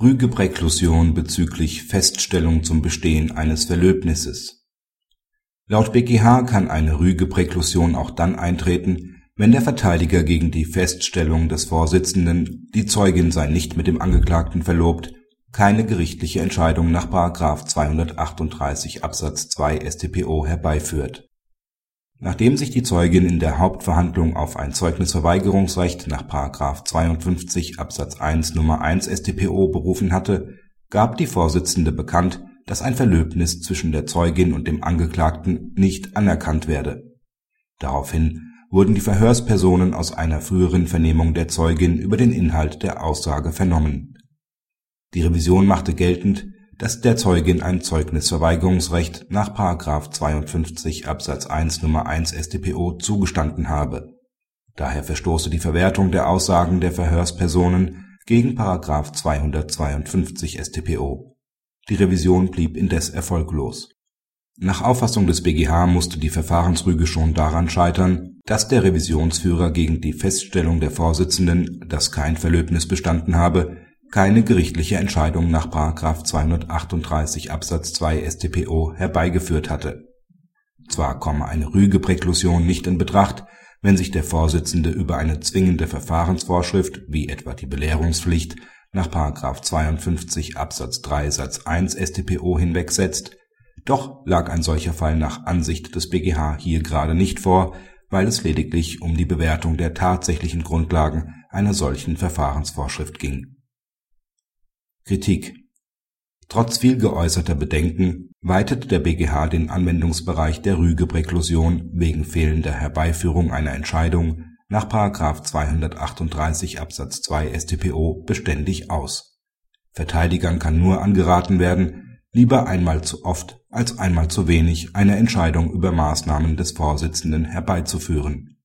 Rügepräklusion bezüglich Feststellung zum Bestehen eines Verlöbnisses. Laut BgH kann eine Rügepräklusion auch dann eintreten, wenn der Verteidiger gegen die Feststellung des Vorsitzenden, die Zeugin sei nicht mit dem Angeklagten verlobt, keine gerichtliche Entscheidung nach § 238 Absatz 2 StPO herbeiführt Nachdem sich die Zeugin in der Hauptverhandlung auf ein Zeugnisverweigerungsrecht nach § 52 Absatz 1 Nr. 1 StPO berufen hatte, gab die Vorsitzende bekannt, dass ein Verlöbnis zwischen der Zeugin und dem Angeklagten nicht anerkannt werde. Daraufhin wurden die Verhörspersonen aus einer früheren Vernehmung der Zeugin über den Inhalt der Aussage vernommen. Die Revision machte geltend dass der Zeugin ein Zeugnisverweigerungsrecht nach § 52 Absatz 1 Nr. 1 StPO zugestanden habe. Daher verstoße die Verwertung der Aussagen der Verhörspersonen gegen § 252 StPO. Die Revision blieb indes erfolglos. Nach Auffassung des BgH musste die Verfahrensrüge schon daran scheitern, dass der Revisionsführer gegen die Feststellung der Vorsitzenden, dass kein Verlöbnis bestanden habe keine gerichtliche Entscheidung nach § 238 Absatz 2 StPO herbeigeführt hatte. Zwar komme eine Rügepräklusion nicht in Betracht, wenn sich der Vorsitzende über eine zwingende Verfahrensvorschrift wie etwa die Belehrungspflicht nach § 52 Absatz 3 Satz 1 StPO hinwegsetzt, doch lag ein solcher Fall nach Ansicht des BgH hier gerade nicht vor, weil es lediglich um die Bewertung der tatsächlichen Grundlagen einer solchen Verfahrensvorschrift ging Kritik Trotz viel geäußerter Bedenken weitet der BgH den Anwendungsbereich der Rügepräklusion wegen fehlender Herbeiführung einer Entscheidung nach § 238 Absatz 2 StPO beständig aus. Verteidigern kann nur angeraten werden, lieber einmal zu oft als einmal zu wenig eine Entscheidung über Maßnahmen des Vorsitzenden herbeizuführen